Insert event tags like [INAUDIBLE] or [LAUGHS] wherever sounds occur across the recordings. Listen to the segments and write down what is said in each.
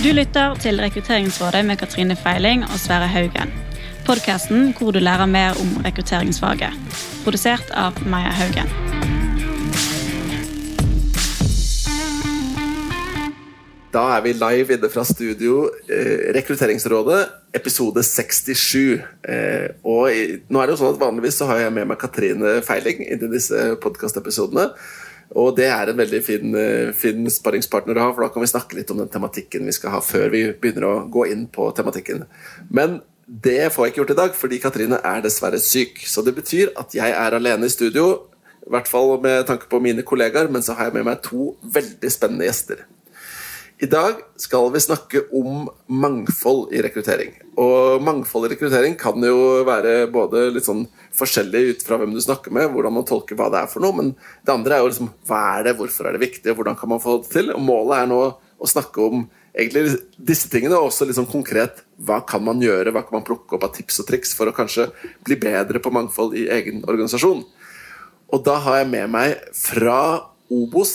Du lytter til Rekrutteringsrådet med Katrine Feiling og Sverre Haugen. Podkasten hvor du lærer mer om rekrutteringsfaget. Produsert av Maja Haugen. Da er vi live inne fra studio, eh, Rekrutteringsrådet, episode 67. Eh, og i, nå er det jo sånn at Vanligvis så har jeg med meg Katrine Feiling i disse podkastepisodene. Og det er en veldig fin, eh, fin sparringspartner å ha, for da kan vi snakke litt om den tematikken vi skal ha før vi begynner å gå inn på tematikken. Men det får jeg ikke gjort i dag, fordi Katrine er dessverre syk. Så det betyr at jeg er alene i studio, i hvert fall med tanke på mine kollegaer, men så har jeg med meg to veldig spennende gjester. I dag skal vi snakke om mangfold i rekruttering. Og mangfold i rekruttering kan jo være både litt sånn forskjellig ut fra hvem du snakker med, hvordan man tolker hva det er for noe, men det andre er jo liksom hva er det, hvorfor er det viktig, og hvordan kan man få det til? Og målet er nå å snakke om egentlig disse tingene, og også liksom konkret hva kan man gjøre, hva kan man plukke opp av tips og triks for å kanskje bli bedre på mangfold i egen organisasjon. Og da har jeg med meg fra Obos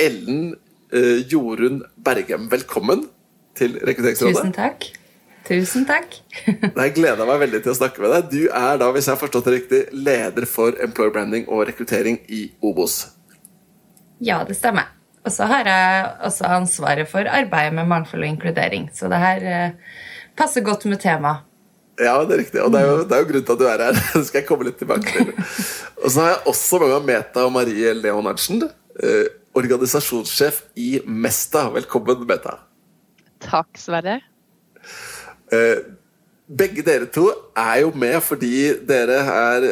Ellen eh, Jorunn Bergem. Velkommen til Rekrutteringsrådet. Tusen takk. Tusen takk. [LAUGHS] Jeg gleder meg veldig til å snakke med deg. Du er da, hvis jeg har forstått det riktig, leder for employer branding og rekruttering i Obos. Ja, det stemmer. Og så har jeg også ansvaret for arbeidet med mangfold og inkludering. Så det her eh, passer godt med temaet. Ja, det er riktig. Og det er, jo, det er jo grunnen til at du er her. [LAUGHS] Det skal jeg komme litt tilbake til. [LAUGHS] Og så har jeg også med meg Meta og Marie Leonardsen, eh, organisasjonssjef i Mesta. Velkommen, Meta. Takk, Sverre. Eh, begge dere to er jo med fordi dere er,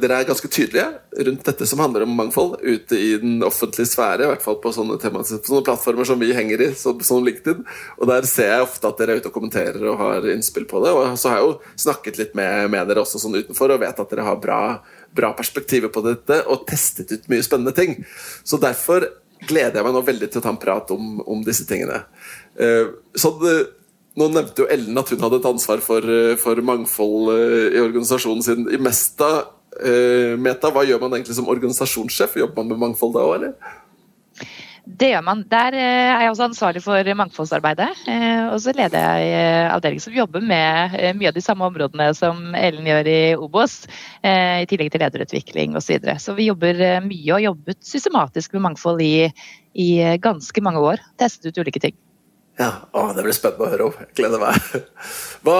dere er ganske tydelige rundt dette som handler om mangfold ute i den offentlige sfære. I hvert fall på sånne, tema, på sånne plattformer som vi henger i, som, som LinkedIn. Og der ser jeg ofte at dere er ute og kommenterer og har innspill på det. Og så har jeg jo snakket litt med, med dere også sånn utenfor og vet at dere har bra, bra perspektiver på dette og testet ut mye spennende ting. Så derfor gleder jeg meg nå veldig til å ta en prat om, om disse tingene. Sånn, nå nevnte jo Ellen at hun hadde et ansvar for, eh, for mangfold eh, i organisasjonen sin. I Mesta, eh, Meta, hva gjør man egentlig som organisasjonssjef? Jobber man med mangfold da òg, eller? Det gjør man. Der eh, er jeg også ansvarlig for mangfoldsarbeidet. Og så leder jeg avdeling som jobber med mye av de samme områdene som Ellen gjør i Obos. I tillegg til lederutvikling osv. Så, videre. så vi jobber mye og jobbet systematisk med mangfold i, i ganske mange år. Testet ut ulike ting. Ja, å, Det blir spennende å høre om. Jeg gleder meg. Hva,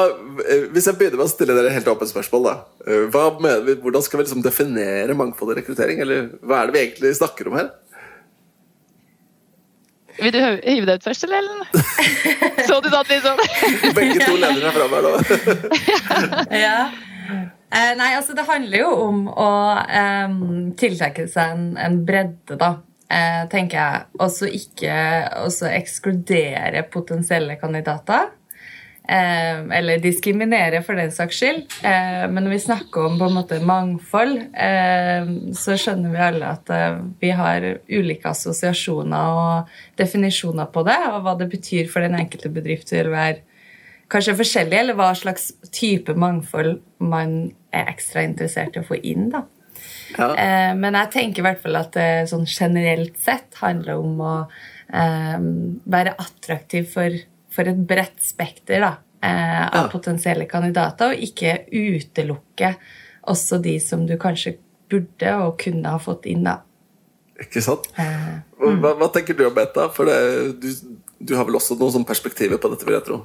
eh, hvis jeg begynner med å stille dere helt åpent spørsmål, da. Eh, Hva mener hvordan skal vi liksom definere mangfold i rekruttering? Eller hva er det vi egentlig snakker om her? Vil du hive deg ut først, eller Ellen? [LAUGHS] Så du sånn? [LAUGHS] Begge to ledere er framme her nå. [LAUGHS] Ja. Eh, nei, altså det handler jo om å eh, tiltrekke seg en, en bredde, da. Eh, tenker jeg. Og så ikke også ekskludere potensielle kandidater. Eh, eller diskriminere, for den saks skyld. Eh, men når vi snakker om på en måte mangfold, eh, så skjønner vi alle at eh, vi har ulike assosiasjoner og definisjoner på det, og hva det betyr for den enkelte bedrift vil være kanskje forskjellig, eller hva slags type mangfold man er ekstra interessert i å få inn. da. Ja. Eh, men jeg tenker i hvert fall at det sånn generelt sett handler om å eh, være attraktiv for, for et bredt spekter da, eh, av Ja. potensielle kandidater, og ikke utelukke også de som du kanskje burde og kunne ha fått inn. da. Ikke sant? Eh, Hva, hva tenker du om dette? For det, du, du har vel også noen sånn perspektiver på dette, vil jeg tro.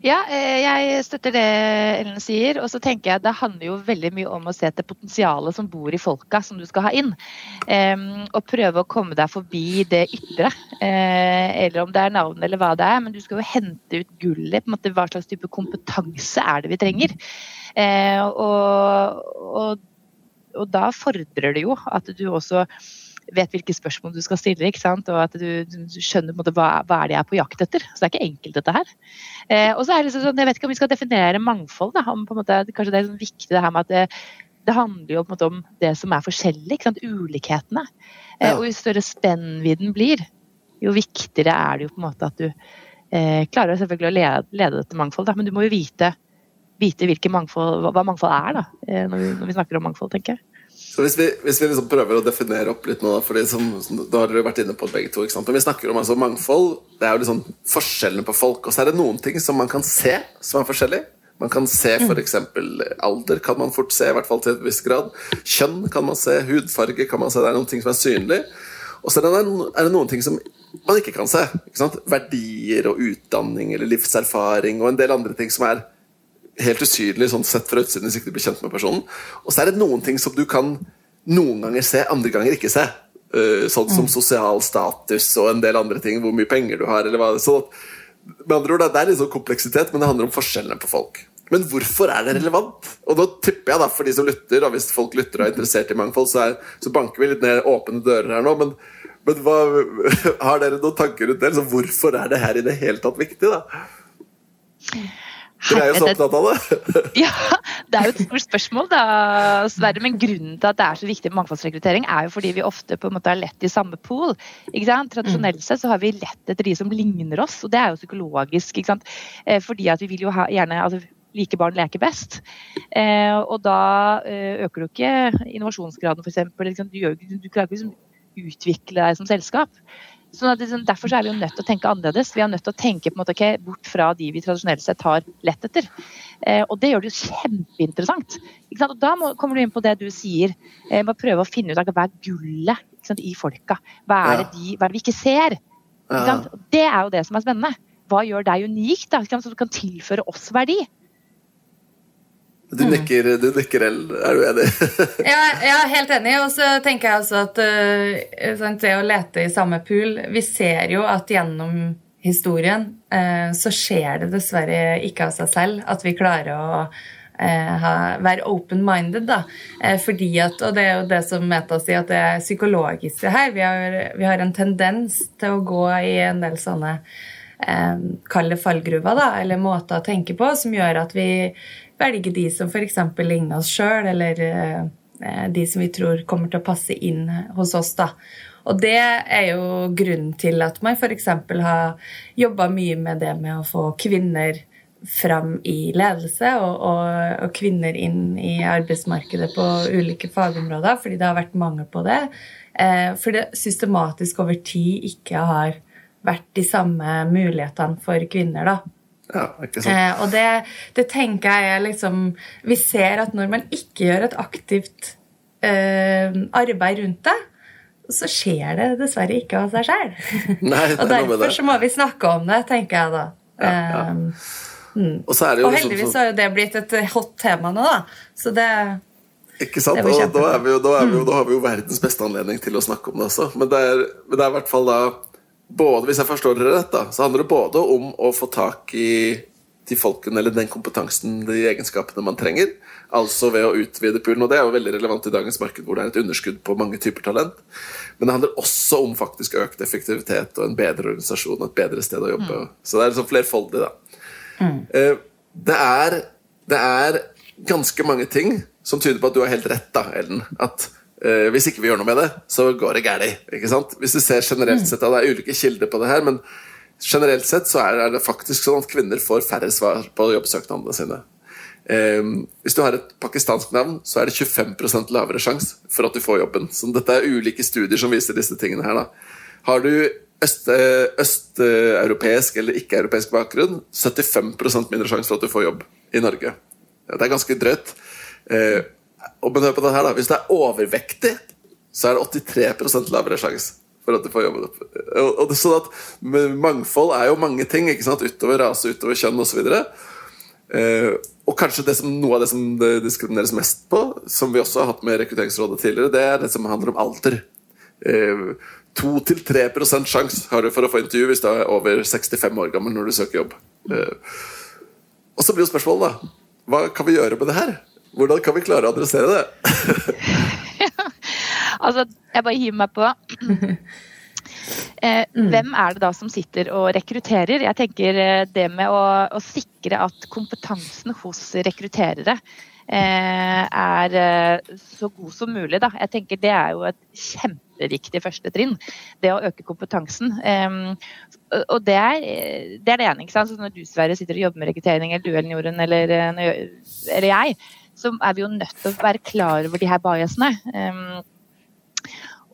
Ja, eh, jeg støtter det Ellen sier. Og så tenker jeg det handler jo veldig mye om å se til potensialet som bor i folka som du skal ha inn. Um, og prøve å komme deg forbi det ytre. Uh, eller om det er navn eller hva det er. Men du skal jo hente ut gullet. på en måte Hva slags type kompetanse er det vi trenger? Uh, og, og, og da fordrer det jo at du også vet hvilke spørsmål du skal stille, ikke sant? og at du, du skjønner måte, hva, hva er det jeg er på jakt etter. Så det er ikke enkelt, dette her. Eh, og så er det liksom sånn, Jeg vet ikke om vi skal definere mangfold. Da, om måte, kanskje det er sånn viktig det her med at det, det handler jo måte om det som er forskjellig. ikke sant? Ulikhetene. Eh, og jo større spennvidden blir, jo viktigere er det jo på en måte at du eh, klarer selvfølgelig å lede, lede dette mangfoldet. Men du må jo vite, vite mangfold, hva, hva mangfold er, da, eh, når, vi, når vi snakker om mangfold, tenker jeg. Så hvis vi, hvis vi liksom prøver å definere opp litt nå, for som, da har dere vært inne på begge to? Men vi snakker om altså mangfold. Det er jo liksom forskjellene på folk. Og så er det noen ting som man kan se som er forskjellig. Man kan se f.eks. alder, kan man fort se, i hvert fall til et visst grad. Kjønn kan man se, hudfarge kan man se. Det er noen ting som er synlig. Og så er det noen ting som man ikke kan se. Ikke Verdier og utdanning eller livserfaring og en del andre ting som er helt usynlig sånn sett fra utsiden hvis ikke du blir kjent med personen. Og så er det noen ting som du kan noen ganger se, andre ganger ikke se. Uh, sånn som mm. sosial status og en del andre ting, hvor mye penger du har. eller hva sånn med andre ord, Det er litt sånn kompleksitet, men det handler om forskjellene på folk. Men hvorfor er det relevant? Og da tipper jeg da, for de som lytter, og hvis folk lytter og er interessert i mangfold, så, er, så banker vi litt ned åpne dører her nå. Men, men hva, [LAUGHS] har dere noen tanker rundt det? Så hvorfor er det her i det hele tatt viktig, da? Dere er jo så opptatt av det. [LAUGHS] ja, det er jo et stort spørsmål, da, Sverre. Men grunnen til at det er så viktig med mangfoldsrekruttering, er jo fordi vi ofte på en måte har lett i samme pool. Tradisjonelt sett så har vi lett etter de som ligner oss, og det er jo psykologisk. Eh, fordi at vi vil jo ha, gjerne altså, like barn leker best. Eh, og da eh, øker du ikke innovasjonsgraden, f.eks. Liksom, du, du, du klarer ikke å liksom, utvikle deg som selskap. Sånn liksom, derfor er vi jo nødt til å tenke annerledes. Vi er nødt til å tenke på en måte, okay, bort fra de vi tradisjonelt sett har lett etter. Eh, og det gjør det jo kjempeinteressant. Og da må, kommer du inn på det du sier, eh, må prøve å finne ut av hva er gullet i folka. Hva er, det de, hva er det vi ikke ser? Ikke det er jo det som er spennende. Hva gjør deg unik, da, så du kan tilføre oss verdi? Du nikker, du nikker L. Er du enig? [LAUGHS] ja, jeg er helt enig. Og så tenker jeg også at uh, det å lete i samme pool Vi ser jo at gjennom historien uh, så skjer det dessverre ikke av seg selv at vi klarer å ha, være open-minded. da. fordi at, Og det er jo det som Meta sier, at det er psykologisk det her. Vi har, vi har en tendens til å gå i en del sånne eh, kalde fallgruver, da, eller måter å tenke på, som gjør at vi velge de som f.eks. ligner oss sjøl, eller eh, de som vi tror kommer til å passe inn hos oss. da. Og det er jo grunnen til at man f.eks. har jobba mye med det med å få kvinner fram i ledelse og, og, og, kvinner inn i arbeidsmarkedet på ulike fagområder, fordi det har vært mangel på det. Eh, for det systematisk over tid ikke har vært de samme mulighetene for kvinner. da. Ja, ikke sant. Eh, og det, det, tenker jeg er liksom Vi ser at når man ikke gjør et aktivt eh, arbeid rundt det, så skjer det dessverre ikke av seg sjøl. [LAUGHS] og derfor så må vi snakke om det, tenker jeg da. Ja, ja. Mm. og, så og, heldigvis så... har jo det blitt et hot tema nå, da. Så det ikke sant? Da, da, vi jo, da, vi jo, da har vi jo verdens beste anledning til å snakke om det også. Men det er, men det er i hvert fall da både, Hvis jeg forstår dere rett, da, så handler det både om å få tak i de folkene eller den kompetansen, de egenskapene man trenger. Altså ved å utvide poolen. Og det er jo veldig relevant i dagens marked hvor det er et underskudd på mange typer talent. Men det handler også om faktisk økt effektivitet og en bedre organisasjon og et bedre sted å jobbe. Mm. Så det er liksom flerfoldig, da. Mm. Eh, det, er, det er ganske mange ting som tyder på at du har helt rett, da, Ellen. At Uh, hvis ikke vi gjør noe med det, så går det galt. Hvis du ser generelt sett, Det er ulike kilder på det her, men generelt sett så er det faktisk sånn at kvinner får færre svar på jobbsøknadene sine. Um, hvis du har et pakistansk navn, så er det 25% lavere sjanse for at du får jobben. Så dette er ulike studier som viser disse tingene her. Da. Har du østeuropeisk øst eller ikke-europeisk bakgrunn, 75% mindre sjanse for at du får jobb i Norge. Det er ganske drøyt. Uh, og men hør på det her da Hvis du er overvektig, så er det 83% lavere sjanse for at du får jobben. Og, og det, sånn at Mangfold er jo mange ting, ikke sant? utover rase, utover kjønn osv. Eh, og kanskje det som, noe av det som det diskrimineres mest på, som vi også har hatt med Rekrutteringsrådet tidligere, det er det som handler om alder. Eh, 2-3% sjanse har du for å få intervju hvis du er over 65 år gammel når du søker jobb. Eh, og så blir jo spørsmålet, da. Hva kan vi gjøre med det her? Hvordan kan vi klare å adressere det? [LAUGHS] altså, jeg bare hiver meg på. Eh, mm. hvem er det da som sitter og rekrutterer? Jeg tenker eh, Det med å, å sikre at kompetansen hos rekrutterere eh, er eh, så god som mulig. Da. Jeg tenker Det er jo et kjempeviktig første trinn. Det å øke kompetansen. Eh, og det er, det er, det ene. ikke sant? Så når du Sverre, sitter og jobber med rekruttering, eller du Ellen Jorunn, eller, eller jeg, så er vi jo nødt til å være klar over de her biasene. Um,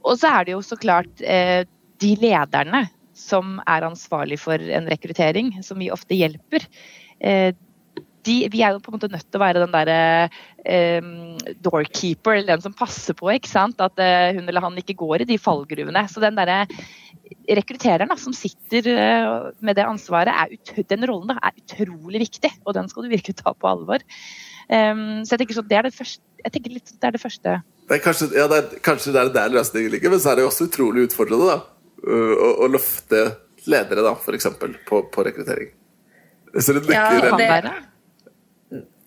og så er det jo så klart uh, de lederne som er ansvarlig for en rekruttering, som vi ofte hjelper. Uh, de, vi er jo på en måte nødt til å være den derre um, doorkeeper, eller den som passer på ikke sant? at uh, hun eller han ikke går i de fallgruvene. Så den derre rekruttereren da, som sitter uh, med det ansvaret, er den rollen da, er utrolig viktig, og den skal du virkelig ta på alvor. Um, så jeg tenker sånn, det er det første. Jeg tenker litt, det er det første. Det er kanskje, ja, det er, kanskje det er der løsningen ligger, men så er det jo også utrolig utfordrende da, å, å løfte ledere, da, f.eks. På, på rekruttering. Så det ja, det,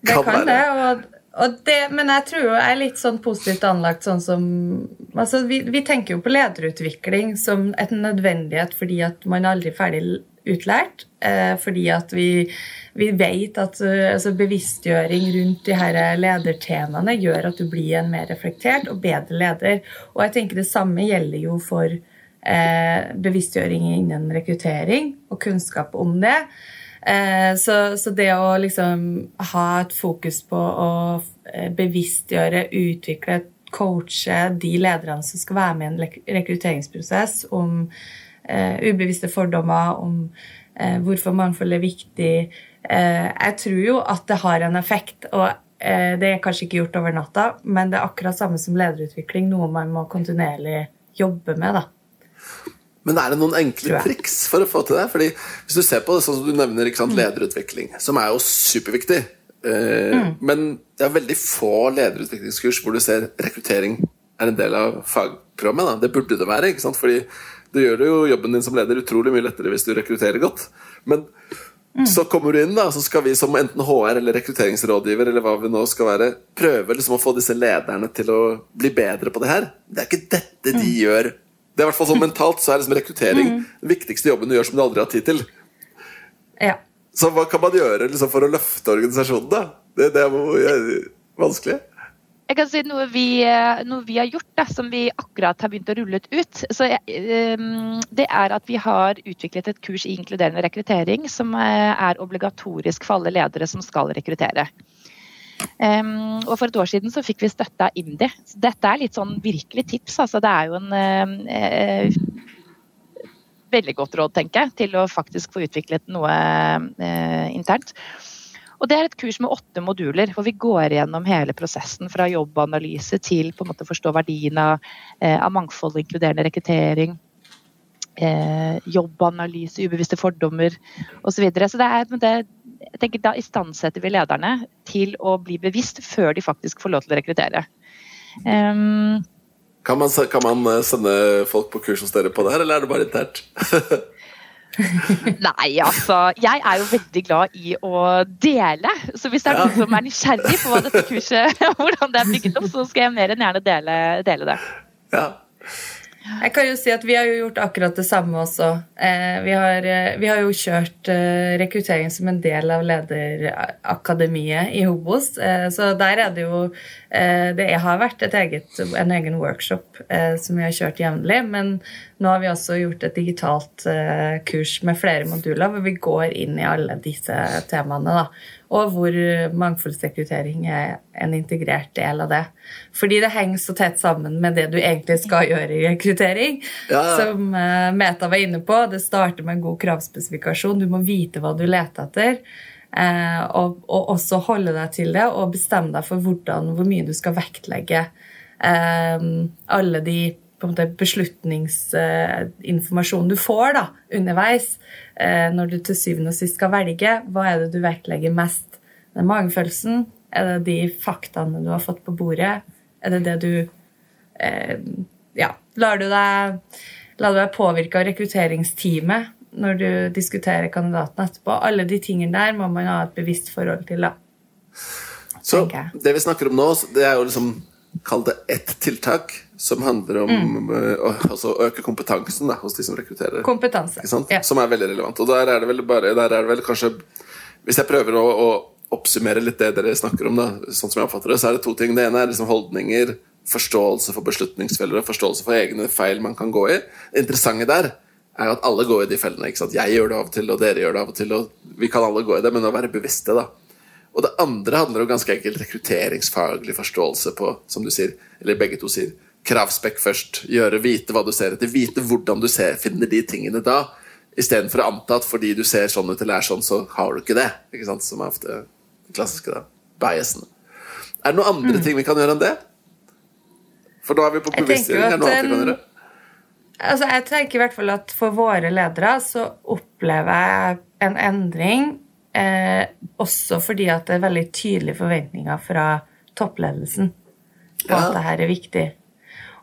det kan, kan det. Og, og det, men jeg tror jo jeg er litt sånn positivt anlagt sånn som altså vi, vi, tenker jo på lederutvikling som et nødvendighet fordi at man aldri er ferdig utlært. Eh, fordi at vi, vi vet at altså bevisstgjøring rundt de her ledertemaene gjør at du blir en mer reflektert og bedre leder. Og jeg tenker det samme gjelder jo for eh, bevisstgjøring innen rekruttering og kunnskap om det. Eh, så, så, det å liksom ha et fokus på å eh, bevisstgjøre, utvikle, coache de lederne som skal være med i en rekrutteringsprosess, om ubevisste fordommer, om uh, hvorfor mangfold er viktig uh, Jeg tror jo at det har en effekt. og det er kanskje ikke gjort over natta, men det er akkurat samme som lederutvikling, noe man må kontinuerlig jobbe med. da. Men er det noen enkle triks for å få til det? Fordi Hvis du ser på det sånn som du nevner, sant, mm. lederutvikling, som er jo superviktig eh, mm. Men det er veldig få lederutviklingskurs hvor du ser rekruttering er en del av fagprogrammet. Da. Det burde det være, ikke sant? fordi det gjør jo jobben din som leder utrolig mye lettere hvis du rekrutterer godt. Men mm. så kommer du inn, da, så skal vi som enten HR eller rekrutteringsrådgiver eller hva vi nå skal være, prøve liksom å få disse lederne til å bli bedre på det her. Det er ikke dette de mm. gjør det er i hvert fall sånn Mentalt så er liksom rekruttering mm. den viktigste jobben du gjør som du aldri har tid til. Ja. Så hva kan man gjøre liksom, for å løfte organisasjonen? da? Det, det er vanskelig. Jeg kan si noe vi, eh, noe vi har gjort da, som vi akkurat har begynt å rulle ut. Så, um, det er at vi har utviklet et kurs i inkluderende rekruttering som eh, er obligatorisk for alle ledere som skal rekruttere. Um, og For et år siden så fikk vi støtte av IMDi. Dette er litt sånn virkelig tips. Altså, det er jo en uh, veldig godt råd, tenker jeg, til å faktisk få utviklet noe uh, internt. Og Det er et kurs med åtte moduler, hvor vi går gjennom hele prosessen fra jobbanalyse til på en måte forstå verdien av, eh, av mangfold og inkluderende rekruttering. jobbanalyse, ubevisste fordommer osv. Så, videre. så det det, Da istandsetter vi lederne til å bli bevisst før de faktisk får lov til å rekruttere. Um, kan, man, kan, man, eh, sende folk på kurs hos dere på det her, eller er det bare internt? [LAUGHS] [LAUGHS] Nei, altså. Jeg er jo veldig glad i å dele. Så hvis det er noen som er nysgjerrig på hva dette kurset, [LAUGHS] hvordan det er bygget opp, så skal jeg mer enn gjerne dele, dele det. Ja. Jeg kan jo si at Vi har jo gjort akkurat det samme også. Eh, vi, har, eh, vi, har, jo kjørt eh, rekruttering som en del av lederakademiet i Hobos. så der er det jo Det har vært eget, en egen workshop som vi har kjørt jevnlig. Men nå har vi også gjort et digitalt kurs med flere moduler hvor vi går inn i alle disse temaene. da og hvor mangfoldsrekruttering er en integrert del av det. Fordi det henger så tett sammen med det du egentlig skal gjøre i rekruttering. Ja. Som uh, Meta var inne på, det starter med en god kravspesifikasjon. Du må vite hva du leter etter. Uh, og, og, også holde deg til det og bestemme deg for hvordan, hvor mye du skal vektlegge uh, alle de måte beslutningsinformasjonen du får da, underveis eh, når du til syvende og sist skal velge. Hva er det du vektlegger mest? Det magefølelsen? Er det de faktaene du har fått på bordet? Er det det du eh, Ja, lar du deg, lar du deg påvirke av rekrutteringsteamet når du diskuterer kandidaten etterpå? Alle de tingene der må man ha et bevisst forhold til, da. Så det vi snakker om nå, det er jo liksom Kall det ett tiltak som handler om mm. uh, altså øke kompetansen da, hos de som rekrutterer. Kompetanse. Ja. Som er veldig relevant. Og der er det vel bare er det vel kanskje Hvis jeg prøver å, å, oppsummere litt det dere snakker om, da, sånn som jeg oppfatter det, så er det to ting. Det ene er liksom holdninger, forståelse for beslutningsfeller og forståelse for egne feil man kan gå i. Det interessante der er jo at alle går i de fellene. ikke sant? Jeg gjør det av og til, og dere gjør det av og til. og Vi kan alle gå i det, men å være bevisste, da. Og det andre handler om ganske enkelt rekrutteringsfaglig forståelse på, som du sier, eller begge to sier, kravspekk først. Gjøre, vite hva du ser etter, vite hvordan du ser, finner de tingene da. Istedenfor å anta at fordi du ser sånn ut eller er sånn, så har du ikke det. Ikke sant? Som er ofte det klassiske da. biasen. Er det noen andre mm. ting vi kan gjøre enn det? For da er vi på bevisstgjøring. Er det noe annet vi kan gjøre? Altså, jeg tenker i hvert fall at for våre ledere så opplever jeg en endring eh, også fordi at det er veldig tydelige forventninger fra toppledelsen på ja. at det her er viktig.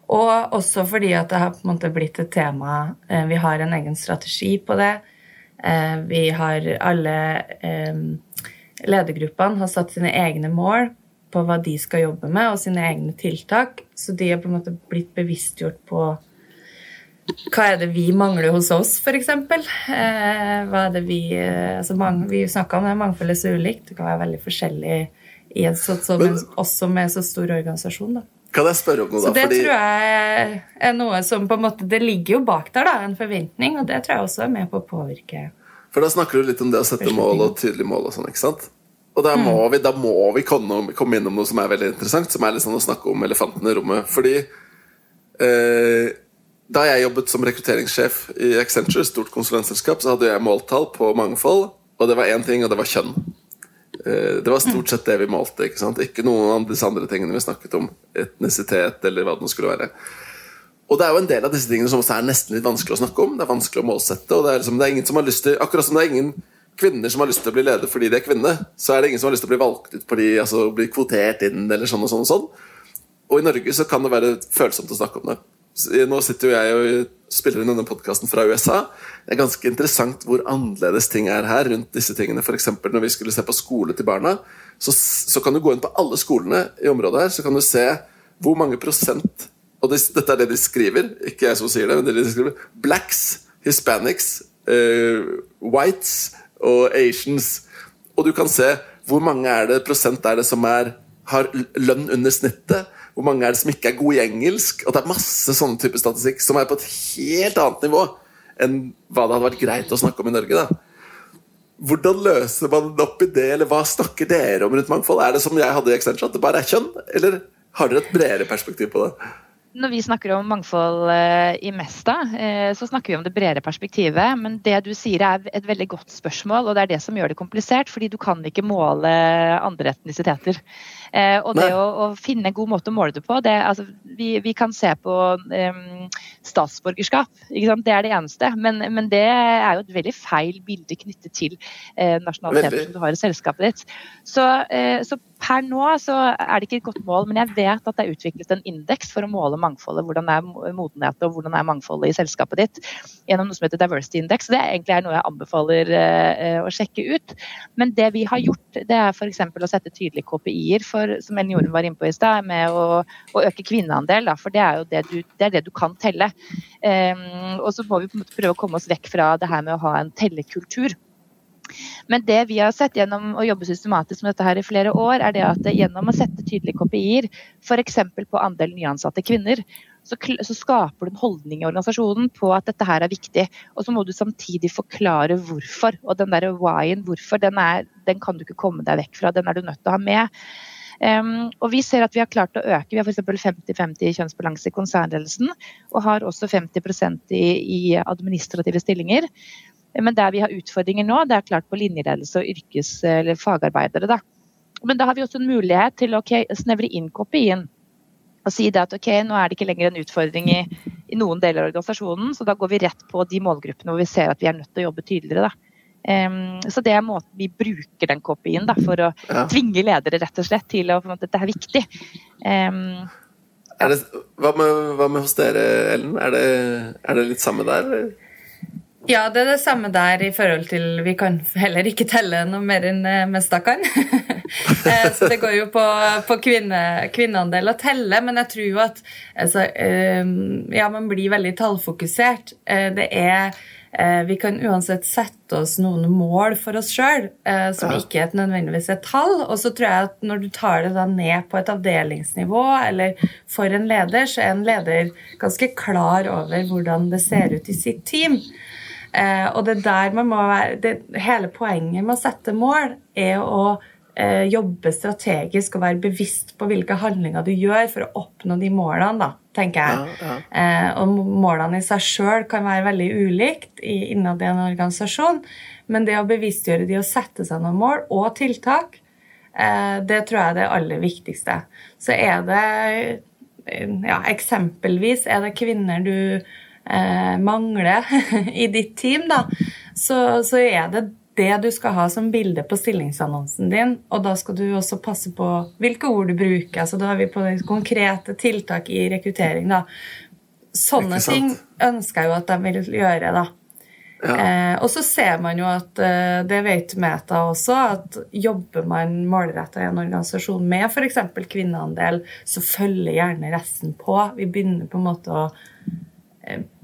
Og også fordi at det har på en måte blitt et tema. Eh, vi har en egen strategi på det. Eh, vi har alle eh, Ledergruppene har satt sine egne mål på hva de skal jobbe med, og sine egne tiltak. Så de har på en måte blitt bevisstgjort på hva er det vi mangler hos oss, f.eks. Hva er det vi altså Vi snakka om det, mangfoldet er så ulikt. Det kan være veldig forskjellig i en sånn så, men, også med så stor organisasjon. da. Kan jeg spørre om noe, da? Så det Fordi... tror jeg er noe som på en måte Det ligger jo bak der, da, en forventning, og det tror jeg også er med på å påvirke. For da snakker du litt om det å sette mål og tydelige mål og sånn, ikke sant? Og da må, mm. vi, da må vi komme, komme innom noe som er veldig interessant, som er litt sånn å snakke om elefanten i rommet. Fordi eh, da jeg jobbet som rekrutteringssjef i Accenture, stort konsulentselskap, så hadde jeg måltall på mangfold, og det var én ting, og det var kjønn. Eh, det var stort sett det vi målte. Ikke sant? Ikke noen av disse andre tingene vi snakket om. Etnisitet eller hva det skulle være. Og det er jo en del av disse tingene som også er nesten litt vanskelig å snakke om. Det er vanskelig å målsette, og det er, liksom, det er ingen som har lyst til Akkurat som det er ingen kvinner som har lyst til å bli leder fordi de er kvinne, så er det ingen som har lyst til å bli valgt ut fordi, altså bli kvotert inn, eller sånn og sånn og sånn. Og i Norge så kan det være følsomt å snakke om det. Nå sitter jo jeg og spiller inn denne podkasten fra USA. Det er ganske interessant hvor annerledes ting er her rundt disse tingene. F.eks. når vi skulle se på skole til barna, så, så, kan du gå inn på alle skolene i området her, så kan du se hvor mange prosent Og det, dette er det de skriver, ikke jeg som sier det, men det de skriver. Blacks, Hispanics, uh, whites og Asians. Og du kan se hvor mange er det, prosent er det som er, har lønn under snittet. Hvor mange er det som ikke er gode i engelsk? Og det er masse sånne typer statistikk som er på et helt annet nivå enn hva det hadde vært greit å snakke om i Norge. da. Hvordan løser man opp i det, eller hva snakker dere om rundt mangfold? Er det som jeg hadde i Accenture, at det bare er kjønn? Eller har dere et bredere perspektiv på det? når vi snakker om mangfold eh, i Mesta, eh, så snakker vi om det bredere perspektivet. Men det du sier er et veldig godt spørsmål, og det er det som gjør det komplisert. Fordi du kan ikke måle andre etnisiteter. Eh, og det å, å, finne en god måte å måle det på det, altså, vi, vi, kan se på um, statsborgerskap. Det er det eneste. Men, men, det er jo et veldig feil bilde knyttet til uh, nasjonaliteten som du har i selskapet ditt. Så, uh, så, per nå så er det ikke et godt mål, men jeg vet at det er utviklet en indeks for å måle mangfoldet. Hvordan er modenheten og hvordan er mangfoldet i selskapet ditt gjennom noe som heter Diversity Index. Det er egentlig noe jeg anbefaler uh, å sjekke ut. Men det vi har gjort, det er f.eks. å sette tydelige KPI-er for som Ellen Jorunn var inne på i stad, med å, å, øke kvinneandel. Da, for det er jo det du, det, det du kan telle. Um, og så må vi prøve å komme oss vekk fra det her med å ha en tellekultur. Men det vi har sett gjennom å jobbe systematisk med dette her i flere år, er det at gjennom å sette tydelige KPI-er, f.eks. på andel nyansatte kvinner, så, skaper du en holdning i organisasjonen på at dette her er viktig. Og så må du samtidig forklare hvorfor. Og den der why-en, hvorfor, den, er, den, kan du ikke komme deg vekk fra. Den er du nødt til å ha med. Um, og vi ser at vi har klart å øke. Vi har f.eks. 50-50 kjønnsbalanse i konsernledelsen. Og har også 50 i, i administrative stillinger. Men der vi har utfordringer nå, det er klart på linjeledelse og yrkes- eller fagarbeidere. Da. Men da har vi også en mulighet til å okay, snevre inn KPI-en. Og si det at ok, nå er det ikke lenger en utfordring i, i, noen deler av organisasjonen, så da går vi rett på de målgruppene hvor vi ser at vi er nødt til å jobbe tydeligere. da. Um, så det er måten vi bruker den KPI-en for å ja. tvinge ledere rett og slett til å på en måte, dette er viktig. Um, er det, hva, med, hva, med, hos dere, Ellen? Er det, er det litt samme der? Ja, det er det samme der i forhold til Vi kan heller ikke telle noe mer enn eh, Mesta kan. [LAUGHS] Eh, så det går jo på, på kvinne, kvinneandel å telle, men jeg tror jo at altså, ehm, Ja, man blir veldig tallfokusert. Eh, det er Eh, vi kan uansett sette oss noen mål for oss sjøl eh, som ikke er nødvendigvis er tall. Og så tror jeg at når du tar det ned på et avdelingsnivå, eller for en leder, så er en leder ganske klar over hvordan det ser ut i sitt team. Eh, og det der man må være det, Hele poenget med å sette mål er å eh, jobbe strategisk og være bevisst på hvilke handlinger du gjør for å oppnå de målene, da, tenker jeg. Ja, ja. Eh, og målene i seg sjøl kan være veldig ulikt i- innad i en organisasjon, men det å bevisstgjøre de å sette seg noen mål og tiltak, eh, det tror jeg er det aller viktigste. Så er det eh, ja, Eksempelvis er det kvinner du eh, mangler [LAUGHS] i ditt team, da, så, så er det det du skal ha som bilde på stillingsannonsen din. Og da skal du også passe på hvilke ord du bruker. Altså, da er vi på konkrete tiltak i rekruttering. da. Sånne ting ønsker jeg jo at de vil gjøre. da. Eh, og så ser man jo at eh, det vet Meta også, at jobber man målretta i en organisasjon med f.eks. kvinneandel, så følger gjerne resten på. Vi begynner på en måte å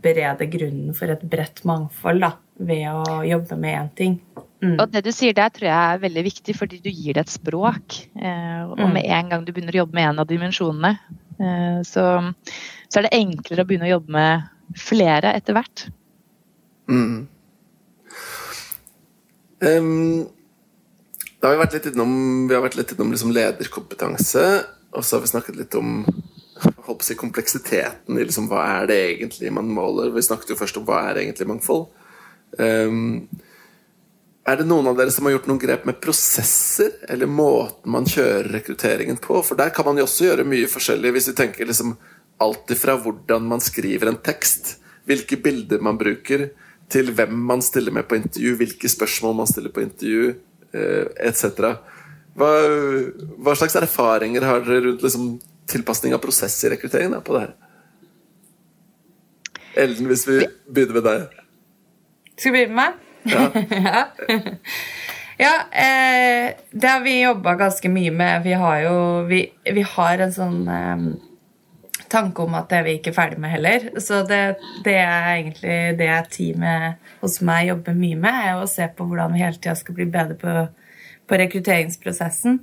berede grunnen for et bredt mangfold da, ved å jobbe med én ting. Mm. Og det du sier der tror jeg er veldig viktig, fordi du gir det et språk. Eh, og Mm. med en gang du begynner å jobbe med en av dimensjonene, eh, så, så er det enklere å begynne å jobbe med flere etter hvert. Mm. Um, da har vi vært litt innom, vi har vært litt innom liksom lederkompetanse, og så har vi snakket litt om holdt på å si, kompleksiteten i liksom, hva er det egentlig man måler. Vi snakket jo først om hva er egentlig mangfold. Um, er det noen av dere som har gjort noen grep med prosesser, eller måten man kjører rekrutteringen på? For der kan man jo også gjøre mye forskjellig, hvis vi tenker liksom alt ifra hvordan man skriver en tekst, hvilke bilder man bruker, til hvem man stiller med på intervju, hvilke spørsmål man stiller på intervju, eh, etc. Hva, hva slags erfaringer har dere rundt liksom, tilpasning av prosess i rekrutteringen på det her? Ellen, hvis vi begynner med deg. Skal vi begynne med meg? Ja. [LAUGHS] ja eh, det har vi jobba ganske mye med. Vi har jo vi, vi har en sånn eh, tanke om at det er vi ikke ferdig med heller. Så det, det er egentlig det teamet hos meg jobber mye med, er å se på hvordan vi hele tida skal bli bedre på, på rekrutteringsprosessen.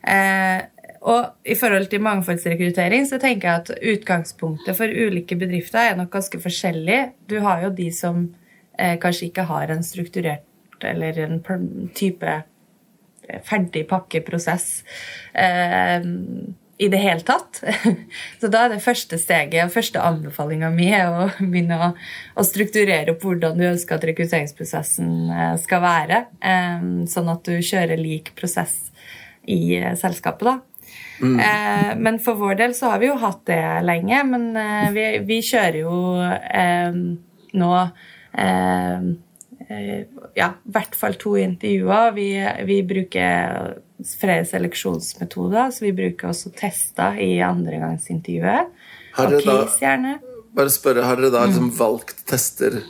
Eh, og i forhold til mangfoldsrekruttering så tenker jeg at utgangspunktet for ulike bedrifter er nok ganske forskjellig. Du har jo de som eh, kanskje ikke har en strukturert eller en type eh, ferdig pakkeprosess eh, i det hele tatt. [LAUGHS] Så da er det første steget og første anbefalinga mi å begynne å, å strukturere opp hvordan du ønsker at rekrutteringsprosessen eh, skal være, eh, sånn at du kjører lik prosess i eh, selskapet, da. Eh, men for vår del så har vi jo hatt det lenge. Men eh, vi, vi kjører jo eh, nå eh, eh, ja, i hvert fall to intervjuer. Vi, vi bruker flere seleksjonsmetoder, så vi bruker også tester i andregangsintervjuet. Har dere da- gjerne. Bare spørre, Har dere da liksom valgt tester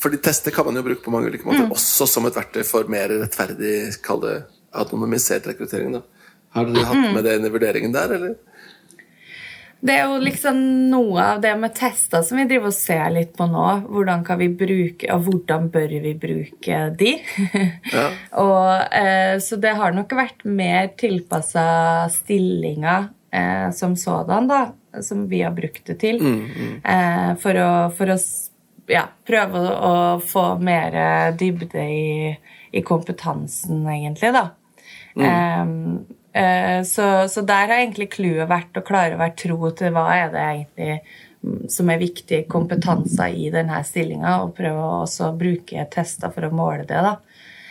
Fordi tester kan man jo bruke på mange ulike måter, også som et verktøy for mer rettferdig, kall det anonymisert rekruttering. da. Har dere hatt med det inn i vurderingen der, eller? Det er jo liksom noe av det med tester som vi driver og ser litt på nå. Hvordan kan vi bruke, og hvordan bør vi bruke de? [LAUGHS] Ja. og, eh, så det har nok vært mer tilpassa stillinger eh, som sådan, da. Som vi har brukt det til. Eh, for å, for å ja, prøve å, få mer dybde i, i kompetansen, egentlig, da. Mm. eh, så, så der har egentlig clouet vært å klare å være tro til hva er det egentlig mm, som er viktige kompetanser i denne stillinga, og prøve å også bruke tester for å måle det. da.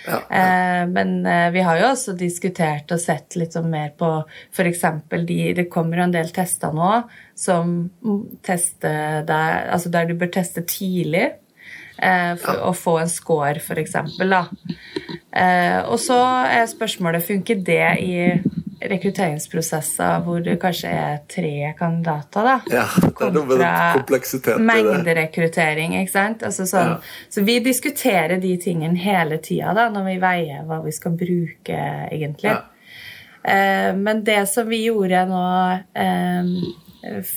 Ja. ja. men eh, vi har jo også diskutert og sett litt sånn mer på f.eks. de Det kommer jo en del tester nå som mm, tester der, altså der du bør teste tidlig. for ja. å få en score, f.eks. Eh, og så er spørsmålet funker det i rekrutteringsprosesser hvor det kanskje er tre kandidater, da? Ja, det er noe med det. Mengderekruttering, ikke sant? Altså sånn, Så vi diskuterer de tingene hele tida da, når vi veier hva vi skal bruke, egentlig. Ja. Eh, men det som vi gjorde nå eh,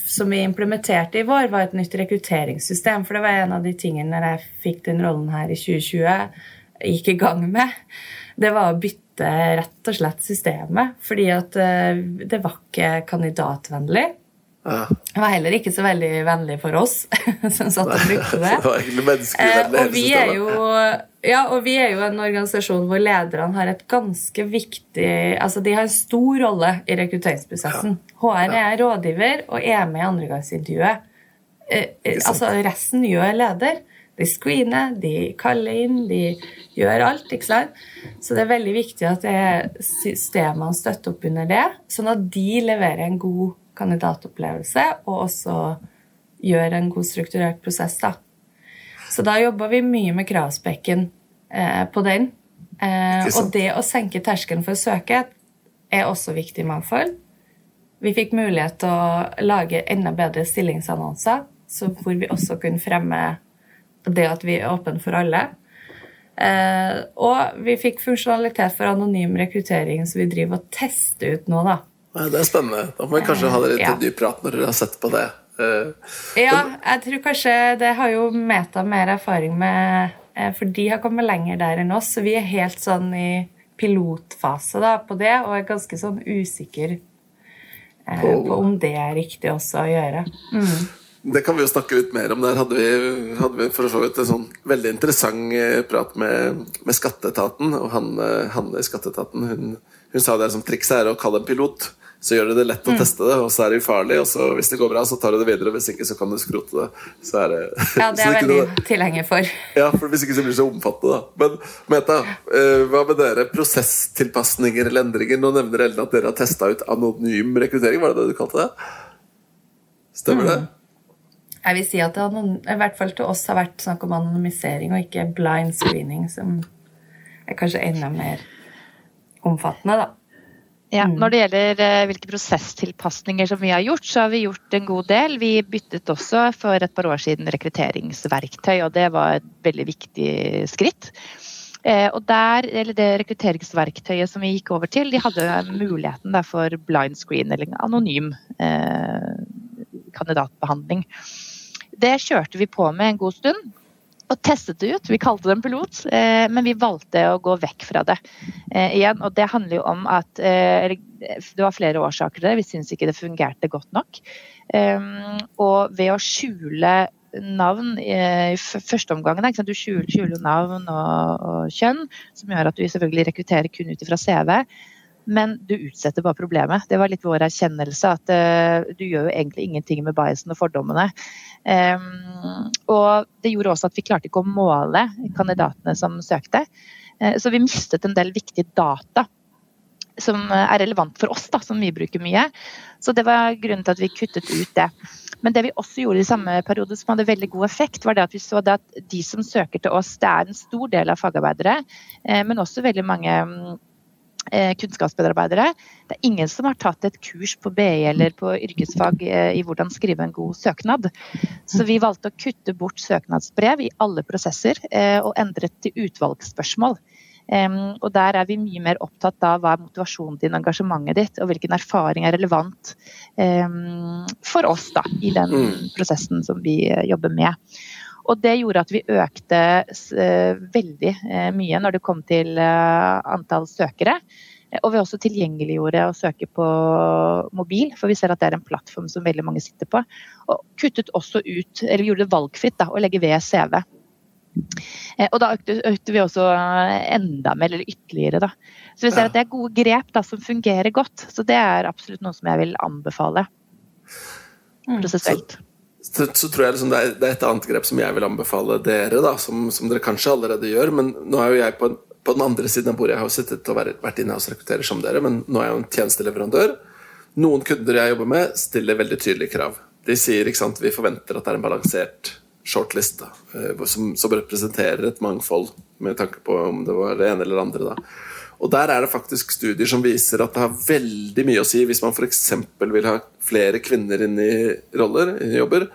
som vi implementerte i vår, var et nytt rekrutteringssystem. For det var en av de tingene når jeg fikk den rollen her i 2020, gikk i gang med. Det var å bytte rett og slett systemet. Fordi at eh, det var ikke kandidatvennlig. Ja. Det var heller ikke så veldig vennlig for oss [LAUGHS] som satt og brukte det. [LAUGHS] Eh, og, vi er jo, ja, og vi er jo en organisasjon hvor lederne har et ganske viktig altså De har en stor rolle i rekrutteringsprosessen. HR er rådgiver og er med i andregangsintervjuet. Eh, altså Resten gjør leder. De screener, de kaller inn, de gjør alt. ikke sant? Så det er veldig viktig at det systemene støtter opp under det, sånn at de leverer en god kandidatopplevelse og også gjør en god strukturert prosess. da. Så da jobber vi mye med kravspekken eh, på den. Eh, og det å senke terskelen for å søke er også viktig i mangfold. Vi fikk mulighet til å lage enda bedre stillingsannonser, så hvor vi også kunne fremme det at vi er åpne for alle. Eh, og vi fikk funksjonalitet for anonym rekruttering, så vi driver og tester ut nå, da. Nei, det er spennende. Da må vi kanskje ha dere litt Ja. dyp prat når dere har sett på det. Eh, Ja, jeg tror kanskje det har jo Meta mer erfaring med, eh, for de har kommet lenger der enn oss. Så vi er helt sånn i pilotfase da, på det, og er ganske sånn usikker eh, På- om det er riktig også å gjøre. Det kan vi jo snakke litt mer om. Der hadde vi, hadde vi for så vidt en sånn veldig interessant eh, prat med, med Skatteetaten. Og han, eh, Hanne i Skatteetaten hun, hun sa det som trikset er å kalle en pilot. Så gjør det det lett å teste det, og så er det ufarlig. Og så hvis det går bra, så tar du det videre. Hvis ikke, så kan du skrote det. Så er det, [LAUGHS] Ja, det er [LAUGHS] jeg veldig noe- tilhenger for. Ja, for Hvis ikke så blir det så omfattende. da Men Meta, eh, hva med dere? Prosesstilpasninger eller endringer? Nå nevner Ellen at dere har testa ut anonym rekruttering. Var det det du kalte det? Stemmer det? Jeg vil si at det hadde, i hvert fall til oss har vært snakk om anonymisering og ikke blind screening, som er kanskje enda mer omfattende, da. Ja, når det gjelder eh, hvilke prosesstilpasninger som vi har gjort, så har vi gjort en god del. Vi byttet også for et par år siden rekrutteringsverktøy, og det var et veldig viktig skritt. Eh, og der, eller Det rekrutteringsverktøyet som vi gikk over til, de hadde muligheten for blind screen, eller anonym eh, kandidatbehandling. Det kjørte vi på med en god stund. Og testet det ut. Vi kalte det en pilot, eh, men vi valgte å gå vekk fra det eh, igjen. Og det handler jo om at eh, Det var flere årsaker til det. Vi syns ikke det fungerte godt nok. Og ved å skjule navn i første omgang, du skjuler, navn og, kjønn, som gjør at du selvfølgelig rekrutterer kun ut ifra CV. Men du utsetter bare problemet. Det var litt vår erkjennelse at du gjør jo egentlig ingenting med biasen og fordommene. Og det gjorde også at vi klarte ikke å måle kandidatene som søkte. Eh, så vi mistet en del viktige data som eh, er relevant for oss, da, som vi bruker mye. Så det var grunnen til at vi kuttet ut det. Men det vi også gjorde i samme periode som hadde veldig god effekt, var det at vi så det at de som søker til oss, det er en stor del av fagarbeidere, eh, men også veldig mange mm, kunnskapsmedarbeidere. Det er ingen som har tatt et kurs på BI eller på yrkesfag eh, i hvordan skrive en god søknad. Så vi valgte å kutte bort søknadsbrev i alle prosesser eh, og endret til utvalgsspørsmål. Og der er vi mye mer opptatt av hva er motivasjonen din, engasjementet ditt, og hvilken erfaring er relevant for oss da, i den Mm. prosessen som vi eh, jobber med. Og det gjorde at vi økte eh, veldig eh, mye når det kom til eh, antall søkere. Og vi også tilgjengeliggjorde å søke på mobil, for vi ser at det er en plattform som veldig mange sitter på. Og kuttet også ut, eller gjorde det valgfritt da, å legge ved CV. Og da økte, økte vi også enda mer, eller ytterligere. Da. Så vi ser at det er gode grep da, som fungerer godt. Så det er absolutt noe som jeg vil anbefale. Prosessuelt. Så, tror jeg liksom det, er, det er et annet grep som jeg vil anbefale dere, da, som, som dere kanskje allerede gjør. Men nå er jo jeg på, på den andre siden av bordet. Jeg har jo sittet og vært inne og rekrutterer som dere, men nå er jeg jo en tjenesteleverandør. Noen kunder jeg jobber med, stiller veldig tydelige krav. De sier ikke sant, vi forventer at det er en balansert shortlist da, eh, som, som representerer et mangfold, med tanke på om det var det ene eller det andre. da. Og Der er det faktisk studier som viser at det har veldig mye å si hvis man f.eks. vil ha flere kvinner inn i roller, inn i jobber.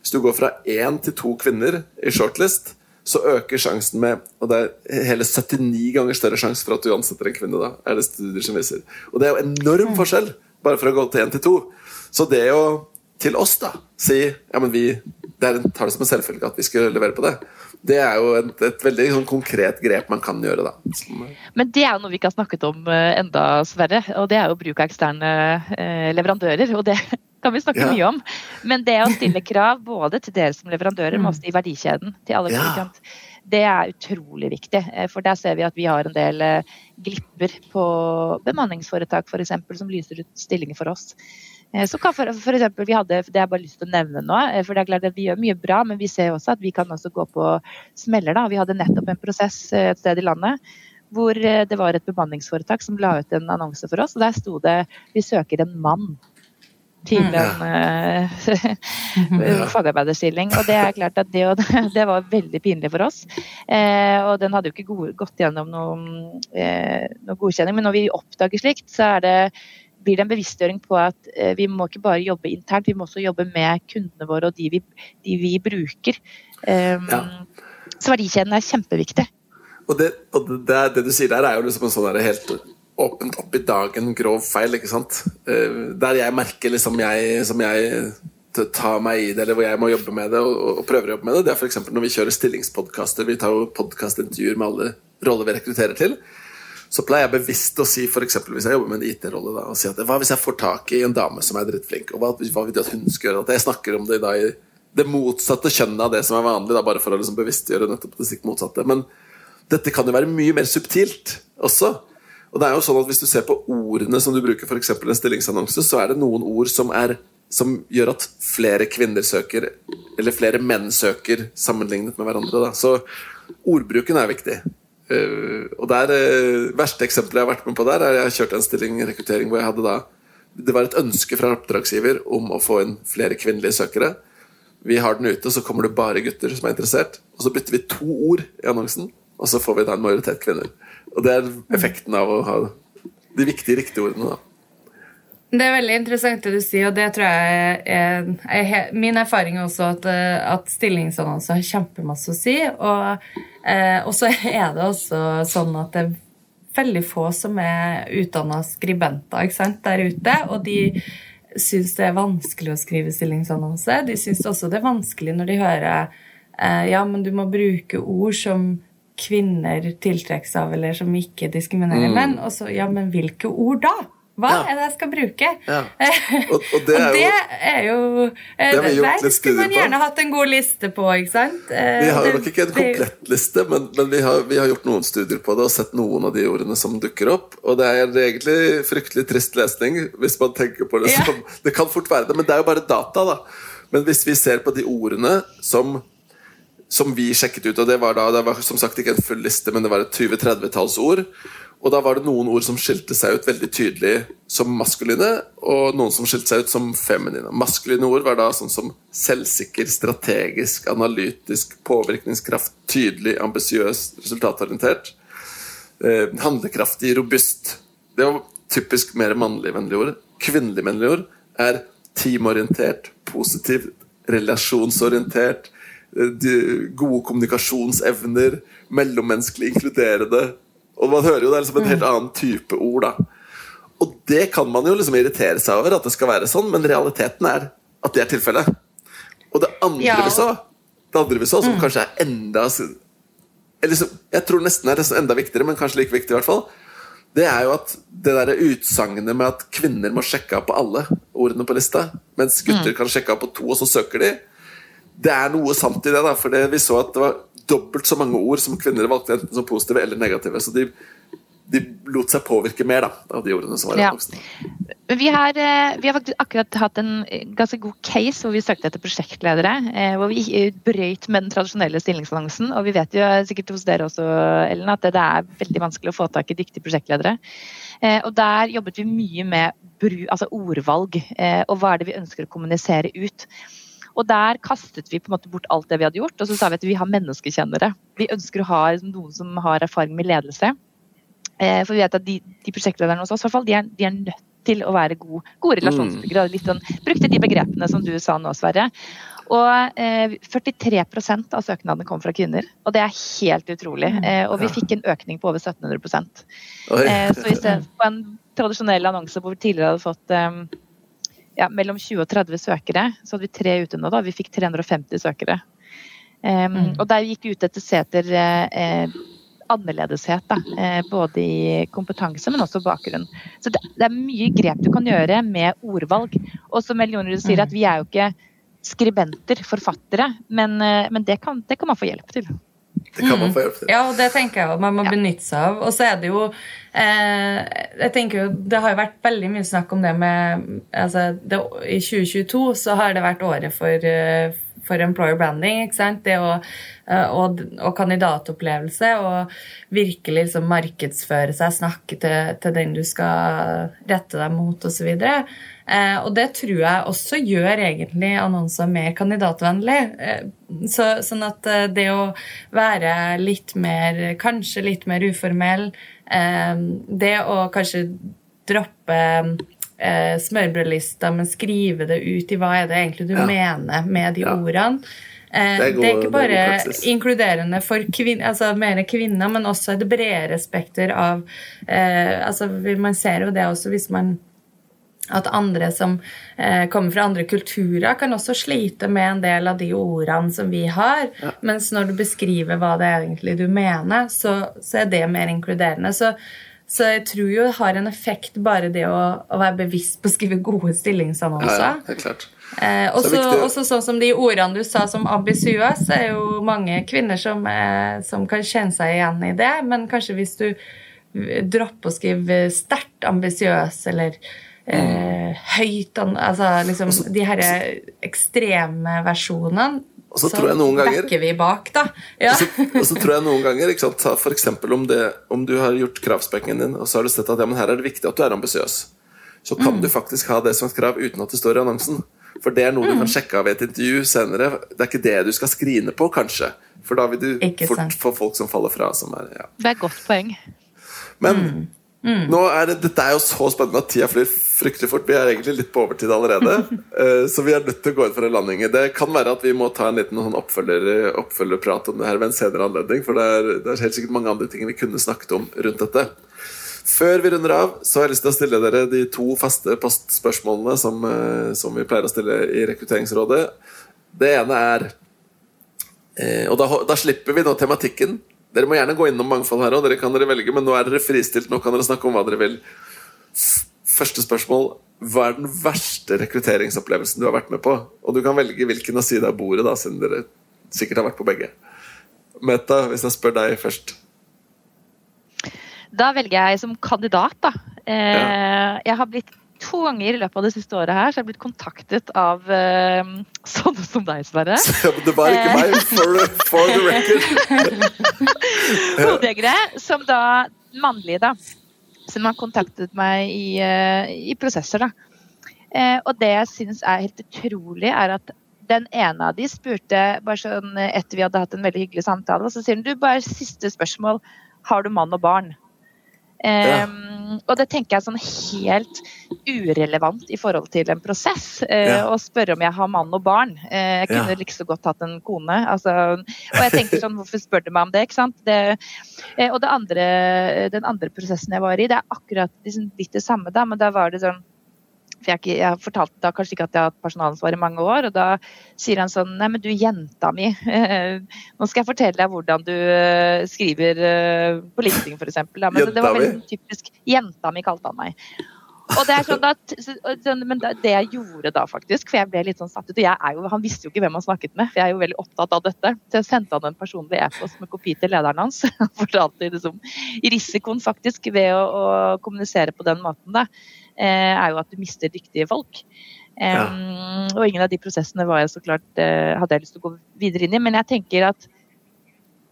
Hvis du går fra én til to kvinner i shortlist, så øker sjansen med Og det er hele 79 ganger større sjanse for at du ansetter en kvinne. da, er det studier som viser. Og det er jo enorm forskjell, bare for å gå til én til to. Så det å til oss da, si ja, men vi det en, tar det som en selvfølge at vi skal levere på det, det er jo et, et veldig sånn, konkret grep man kan gjøre. da. Som, Men det er jo noe vi ikke har snakket om eh, enda, Sverre. Og det er jo bruk av eksterne eh, leverandører. Og det, kan vi snakke ja. mye om. Men det å [LAUGHS] stille krav både til dere som leverandører, men også i verdikjeden til alle ja. det er utrolig viktig. Eh, for der ser vi at vi har en del eh, glipper på bemanningsforetak f.eks. som lyser ut stillinger for oss. Eh, så kan for, for eksempel, vi hadde, Det har jeg bare lyst til å nevne nå, for det er klart at vi gjør mye bra, men vi ser også at vi kan også gå på smeller. da. Vi hadde nettopp en prosess et sted i landet hvor det var et bemanningsforetak som la ut en annonse for oss. og Der sto det 'Vi søker en mann' til mm. en uh, [LAUGHS] fagarbeiderstilling. Og det er klart at det, [LAUGHS] det, var veldig pinlig for oss. Eh, og den hadde jo ikke gode, gått gjennom noen, eh, noe godkjenning, men når vi oppdager slikt, så det, blir det en bevisstgjøring på at eh, vi må ikke bare jobbe internt, vi må også jobbe med kundene våre og de vi, de vi bruker. Um, ja. Så verdikjeden er kjempeviktig. Og det, og det, det, du sier der, er jo liksom en sånn helt åpent opp i dag en grov feil, ikke sant. Eh, der jeg merker liksom jeg, som jeg tar meg i det, eller hvor jeg må jobbe med det, og, og prøver å jobbe med det, det er f.eks. når vi kjører stillingspodkaster. Vi tar jo podkastintervjuer med alle roller vi rekrutterer til. Så pleier jeg bevisst å si, for hvis jeg jobber med en IT-rolle, og si at hva hvis jeg får tak i en dame som er drittflink, og hva, hva vil du at hun skal gjøre? At jeg snakker om det da i det motsatte kjønnet av det som er vanlig, da, bare for å liksom bevisstgjøre nettopp det stikk motsatte. Men dette kan jo være mye mer subtilt også. Og det er jo sånn at Hvis du ser på ordene som du bruker for en stillingsannonse, så er det noen ord som, er, som, gjør at flere kvinner søker, eller flere menn søker, sammenlignet med hverandre. Da. Så ordbruken er viktig. Uh, og der, uh, Verste eksempelet jeg har vært med på der, er jeg kjørte en stilling rekruttering hvor jeg hadde da Det var et ønske fra oppdragsgiver om å få inn flere kvinnelige søkere. Vi har den ute, så kommer det bare gutter som er interessert. Og så bytter vi to ord i annonsen, og så får vi da en majoritet kvinner. Og det er effekten av å ha de viktige, riktige ordene. da. Det er veldig interessant det du sier, og det tror jeg er, er Min erfaring er også at, eh, at stillingsannonser har kjempemasse å si. Og, eh, så er det også sånn at det er veldig få som er utdanna skribenter sant, der ute. Og de syns det er vanskelig å skrive stillingsannonse. De syns også det er vanskelig når de hører eh, ja, men du må bruke ord som kvinner tiltrekkes av, eller som ikke diskriminerer mm. menn. Og så, ja, men hvilke ord da? Hva ja. er det jeg skal bruke? Ja. [LAUGHS] Og, og, det, er jo, det er jo studier Det, det skulle man gjerne på. hatt en god liste på, ikke sant? Eh, vi har det, nok ikke en komplett liste, men, men vi, har, vi, har, gjort noen studier på det og sett noen av de ordene som dukker opp. Og det er egentlig fryktelig trist lesning hvis man tenker på det som Det kan fort være det, men det er jo bare data, da. Men hvis vi ser på de ordene som som vi sjekket ut. og Det var da, det var som sagt ikke en full liste, men det var et 20-30-talls ord. Og da var det noen ord som skilte seg ut veldig tydelig som maskuline, og noen som skilte seg ut som feminine. Maskuline ord var da sånn som selvsikker, strategisk, analytisk, påvirkningskraft, tydelig, ambisiøs, resultatorientert. Eh, handlekraftig, robust. Det var typisk mer mannlig-vennlige ord. Kvinnelig-vennlige ord er teamorientert, positiv, relasjonsorientert, gode kommunikasjonsevner, mellommenneskelig inkluderende. Og man hører jo det er liksom en helt annen type ord. da. Og det kan man jo liksom irritere seg over, at det skal være sånn, men realiteten er at det er tilfellet. Og det andre ja. vi så, det andre vi så som mm. kanskje er enda eller så, Jeg tror nesten er enda viktigere, men kanskje like viktig, i hvert fall. Det er jo at det der utsagnet med at kvinner må sjekke av på alle ordene på lista, mens gutter mm. kan sjekke av på to, og så søker de, det er noe sant i det. da, for Vi så at det var dobbelt så mange ord som kvinner valgte enten som positive eller negative. Så de, de lot seg påvirke mer da, av de ordene som var ja. Vi har, eh, vi har faktisk akkurat hatt en ganske god case hvor vi søkte etter prosjektledere. Eh, hvor vi brøyt med den tradisjonelle stillingsannonsen. Og vi vet jo sikkert hos dere også, Ellen, at det er veldig vanskelig å få tak i dyktige prosjektledere. Eh, og der jobbet vi mye med altså ordvalg, og hva er det vi ønsker å kommunisere ut. Og der kastet vi på en måte bort alt det vi hadde gjort, og så sa vi at vi har menneskekjennere. Vi ønsker å ha noen som har erfaring med ledelse. Eh, for vi vet at de, de prosjektlederne hos oss hvert fall, de er, de er nødt til å være gode, gode relasjonsbyggere. Litt sånn, brukte de begrepene som du sa nå, Sverre. Og eh, 43% av søknadene kom fra kvinner, og det er helt utrolig. Mm. Eh, og vi fikk en økning på over 1700 eh, Så i stedet for en tradisjonell annonse hvor vi tidligere hadde fått eh, ja, mellom 20 og 30 søkere. Så hadde vi tre ute nå, da. Vi fikk 350 søkere. Um, mm. Og der gikk vi ut etter seter eh, annerledeshet. Da. Eh, både i kompetanse, men også bakgrunn. Så det, det, er mye grep du kan gjøre med ordvalg. Og som Elinor sier, Mm. at vi er jo ikke skribenter, forfattere, men, eh, men det, kan, det kan man få hjelp til. Det kan man få hjelp til. Ja, og det tenker jeg også man må Ja. benytte seg av. Og så er det jo eh, jeg tenker jo, Det har jo vært veldig mye snakk om det med altså, det, I 2022 så har det vært året for, eh, for employer branding. ikke sant? Det å, eh, og, og kandidatopplevelse. Og virkelig liksom markedsføre seg, snakke til, til den du skal rette deg mot osv. Eh, og det tror jeg også gjør egentlig annonser mer kandidatvennlig. Eh, så, sånn at eh, det å være litt mer Kanskje litt mer uformell, eh, det å kanskje droppe eh, smørbrødlista, men skrive det ut i hva er det egentlig du Ja. mener med de Ja. ordene. Eh, Det er det, er ikke bare er inkluderende for kvinner, altså mer kvinner, men også et bredere spekter av eh, altså Man ser jo det også hvis man at andre som eh, kommer fra andre kulturer, kan også slite med en del av de ordene som vi har. Mens når du beskriver hva det er egentlig du mener, så, så er det mer inkluderende. Så, så jeg tror jo det har en effekt bare det å, å være bevisst på å skrive gode Ja, stillingsannonser. ja, ja, klart. Eh, Så også, også sånn som de ordene du sa som ambisiøs, er jo mange kvinner som, eh, som kan kjenne seg igjen i det. Men kanskje hvis du dropper å skrive sterkt ambisiøs eller eh, høyt Altså liksom de her ekstreme versjonene. Og så tror jeg noen ganger- backer vi bak, da. Ja. Og så, og så tror jeg noen ganger ikke sant, ta for eksempel om, det, om du har gjort kravspekken din, og så har du sett at ja, men her er det viktig at du er ambisiøs, så kan Mm. du faktisk ha det som et krav uten at det står i annonsen. For det er noe du Mm. kan sjekke av i et intervju senere. Det er ikke det du skal skrine på, kanskje. For da vil du fort få folk som faller fra. Som er, ja. Det er et godt poeng. Men Mm. Nå er det, dette er jo så spennende at tida flyr fryktelig fort. Vi er egentlig litt på overtid allerede. [LAUGHS] eh, så vi er nødt til å gå inn for en landing. Det kan være at vi må ta en liten sånn oppfølger, oppfølgerprat om det her ved en senere anledning. For det er, det er helt sikkert mange andre ting vi kunne snakket om rundt dette. Før vi runder av, så har jeg lyst til å stille dere de to faste postspørsmålene som, eh, som vi pleier å stille i Rekrutteringsrådet. Det ene er Eh, og da, da slipper vi nå tematikken. Dere må gjerne gå innom mangfold her òg, dere kan dere velge, men nå er dere fristilt. Nå kan dere snakke om hva dere vil. Første spørsmål Hva er den verste rekrutteringsopplevelsen du har vært med på? Og du kan velge hvilken side av bordet, da, siden dere sikkert har vært på begge. Meta, hvis jeg spør deg først. Da velger jeg som kandidat, da. Eh, Jeg har blitt to ganger i løpet av det siste året her, så jeg er blitt kontaktet av uh, sånne som deg, Sverre. [LAUGHS] Det var ikke meg, for, for the record. Hodejegere som da Mannlige, da. Som har kontaktet meg i, uh, i prosesser, da. Uh, og det jeg syns er helt utrolig, er at den ene av de spurte bare sånn etter vi hadde hatt en veldig hyggelig samtale, og så sier hun du, bare siste spørsmål, har du mann og barn? Ja. Um, og det tenker jeg er sånn helt urelevant i forhold til en prosess. Uh, Ja. Å spørre om jeg har mann og barn. Uh, jeg kunne Ja. like så godt hatt en kone. Altså, og jeg tenker sånn, hvorfor spør du meg om det? ikke sant? Det, uh, og det andre, den andre prosessen jeg var i, det er akkurat liksom, litt det samme, da, men da var det sånn for jeg, jeg fortalte fortalt da kanskje ikke at jeg har hatt personalansvar i mange år, og da sier han sånn Nei, men du, jenta mi. [LAUGHS] Nå skal jeg fortelle deg hvordan du eh, skriver eh, på LinkedIn, f.eks. Men det, var veldig typisk Jenta mi kalte han meg. Og det er sånn at, sånn- men det jeg gjorde da, faktisk, for jeg ble litt sånn satt ut og jeg er jo, Han visste jo ikke hvem han snakket med, for jeg er jo veldig opptatt av dette. Så jeg sendte han en personlig e-post med kopi til lederen hans. [LAUGHS] Han fortalte liksom, risikoen faktisk ved å, å kommunisere på den måten, da, er jo at du mister dyktige folk. Em, Og ingen av de prosessene var jeg så klart, eh, hadde jeg lyst til å gå videre inn i. Men jeg tenker at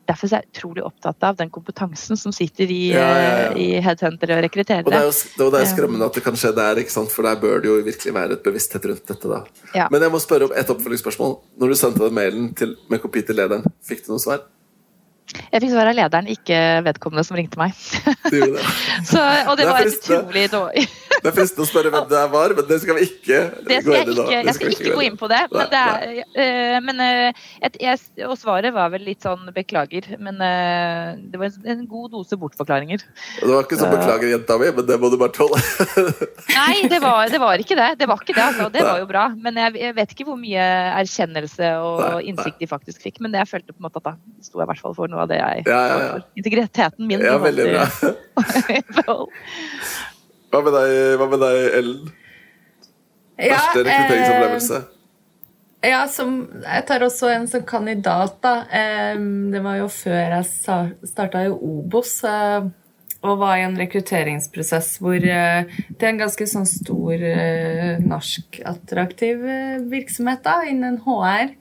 derfor er jeg utrolig opptatt av den kompetansen som sitter i, Ja, ja, ja. eh, i headhuntere og Og det er jo det det er skremmende at det kan skje der, for der bør det jo virkelig være et bevissthet rundt dette. da. Ja. Men jeg må spørre om et oppfølgingsspørsmål. Når du sendte den mailen til, med kopi til lederen, fikk du noe svar? Jeg fikk svar av lederen, ikke vedkommende som ringte meg. Det. [LAUGHS] Så, og det Det var et utrolig dårlig Det er fristende å spørre hvem det var, men det skal vi ikke Det gå skal jeg inn i nå. jeg skal ikke gå inn på det. Men, det er, eh, men eh, et, jeg, og svaret var vel litt sånn beklager. Men eh, det var en, en god dose bortforklaringer. Det var ikke sånn 'beklager, jenta mi', men det må du bare tåle. [LAUGHS] Nei, det var, det var ikke det. Det var ikke det, altså. Det var jo bra. Men jeg, jeg vet ikke hvor mye erkjennelse og Nei, nei. innsikt de faktisk fikk. Men det jeg følte på en måte at da sto jeg i hvert fall for noe av det jeg Ja, ja, ja. Integriteten min. Ja, veldig bra. [LAUGHS] Hva med deg, hva med deg Ellen? Verste rekrutteringsopplevelse? Eh, ja, som, jeg tar også en som kandidat, da. Eh, det var jo før jeg starta i Obos. Eh, og var i en rekrutteringsprosess hvor eh, det er en ganske sånn stor eh, norsk attraktiv virksomhet da, innen HR.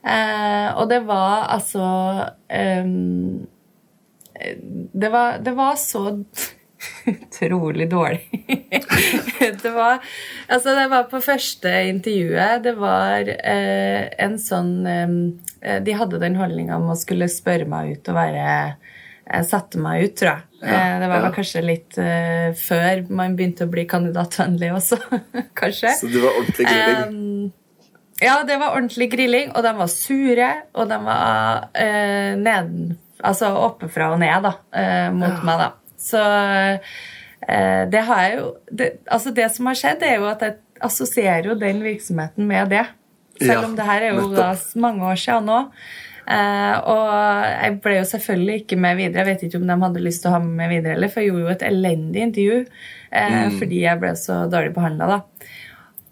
Og det var altså det var, det var så [LAUGHS] utrolig dårlig. [LAUGHS] det var Altså, det var på første intervjuet. Det var eh, en sånn eh, De hadde den holdninga om å skulle spørre meg ut og være eh, Sette meg ut, tror jeg. Ja, eh, det var ja. kanskje litt uh, før man begynte å bli kandidatvennlig også, [LAUGHS] kanskje. Så det var ordentlig grilling? Um, ja, det var ordentlig grilling, og de var sure, og de var uh, neden Altså oppefra og ned da, uh, mot ja. meg, da. Så det har jeg jo det, Altså, det som har skjedd, er jo at jeg assosierer jo den virksomheten med det. Selv om det her er jo da mange år siden nå. Uh, og jeg ble jo selvfølgelig ikke med videre. Jeg vet ikke om de hadde lyst til å ha med meg videre, eller, for jeg gjorde jo et elendig intervju uh, mm. fordi jeg ble så dårlig behandla.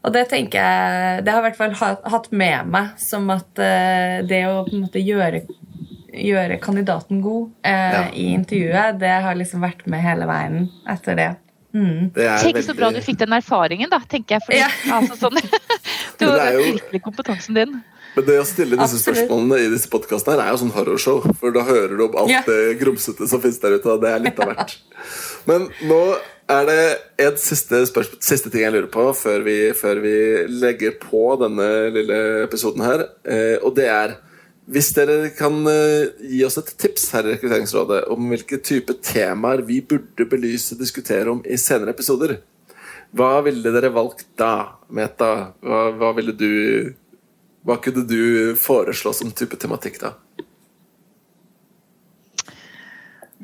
Og det tenker jeg Det har i hvert fall hatt med meg som at uh, det å på en måte gjøre, gjøre kandidaten god ja. i intervjuet, det har liksom vært med hele veien etter det. Mm. det Tenk veldig... så bra du fikk den erfaringen, da, tenker jeg. Fordi, ja. [LAUGHS] altså, sånn, [LAUGHS] du har jo... virkelig kompetansen din. Men det å stille disse Absolutt. spørsmålene i disse podkastene er jo sånn horrorshow. For da hører du om alt ja. det grumsete som finnes der ute, og det er litt av hvert. [LAUGHS] Men nå er det en siste, siste ting jeg lurer på før vi, før vi, legger på denne lille episoden her. Eh, og det er hvis dere kan eh, gi oss et tips her i Rekrutteringsrådet om hvilke type temaer vi burde belyse og diskutere om i senere episoder, hva ville dere valgt da, Meta? Hva, hva du hva kunne du foreslå som type tematikk, da?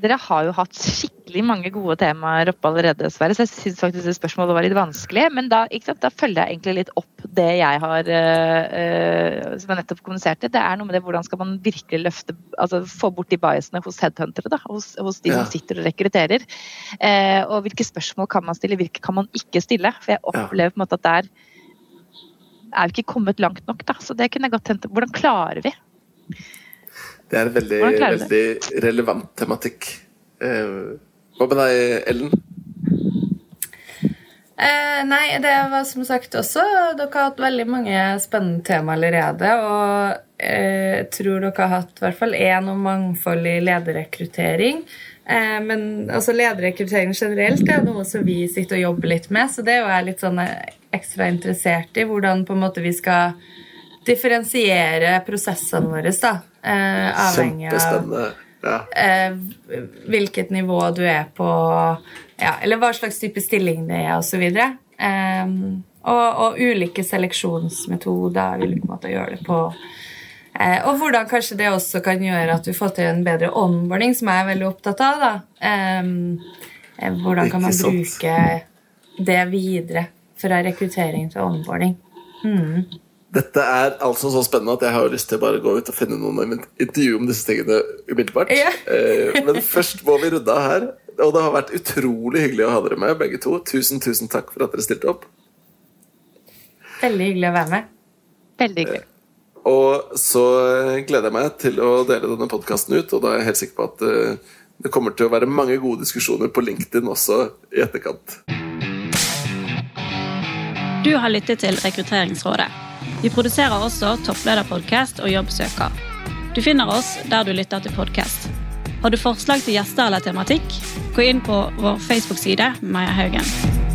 Dere har jo hatt skikkelig mange gode temaer oppe allerede, Sverre, så jeg syns faktisk det spørsmålet var litt vanskelig. Men da, da, følger jeg egentlig litt opp det jeg har uh, som jeg nettopp kommuniserte. Det er noe med det hvordan skal man virkelig løfte altså få bort de biasene hos headhuntere, da, hos, hos de ja. som sitter og rekrutterer. Uh, og hvilke spørsmål kan man stille, hvilke kan man ikke stille? For jeg opplever på en måte at det er er vi ikke kommet langt nok, da. Så det kunne jeg godt tenkt Hvordan klarer vi? Det er en veldig, veldig relevant tematikk. Eh, hva med deg, Ellen? Eh, nei, det var som sagt også Dere har hatt veldig mange spennende tema allerede. Og eh, jeg tror dere har hatt i hvert fall én om mangfold i lederrekruttering. Eh, men altså, lederrekruttering generelt er noe som vi sitter og jobber litt med, så det er jo jeg litt sånn eh, ekstra interessert i. Hvordan på en måte vi skal differensiere prosessene våre. da, eh, Avhengig av ja. eh, hvilket nivå du er på, ja, eller hva slags type stilling det er, osv. Eh, og, og ulike seleksjonsmetoder hvilken måte å gjøre det på. Eh, og hvordan kanskje det også kan gjøre at du får til en bedre onboarding, som jeg er veldig opptatt av. da. Eh, hvordan kan man bruke det videre fra rekruttering til onboarding. Mm. Dette er altså så spennende at jeg har lyst til å bare gå ut og finne noen intervju om disse tingene umiddelbart. Ja. Eh, men først må vi runde av her. Og det har vært utrolig hyggelig å ha dere med, begge to. Tusen, tusen takk for at dere stilte opp. Veldig hyggelig å være med. Veldig hyggelig. Eh, og så gleder jeg meg til å dele denne podkasten ut, og da er jeg helt sikker på at eh, det kommer til å være mange gode diskusjoner på LinkedIn også i etterkant. Du har lyttet til Rekrutteringsrådet. Vi produserer også Topplederpodkast og Jobbsøker. Du finner oss der du lytter til podkast. Har du forslag til gjester eller tematikk, gå inn på vår Facebook-side Maja Haugen.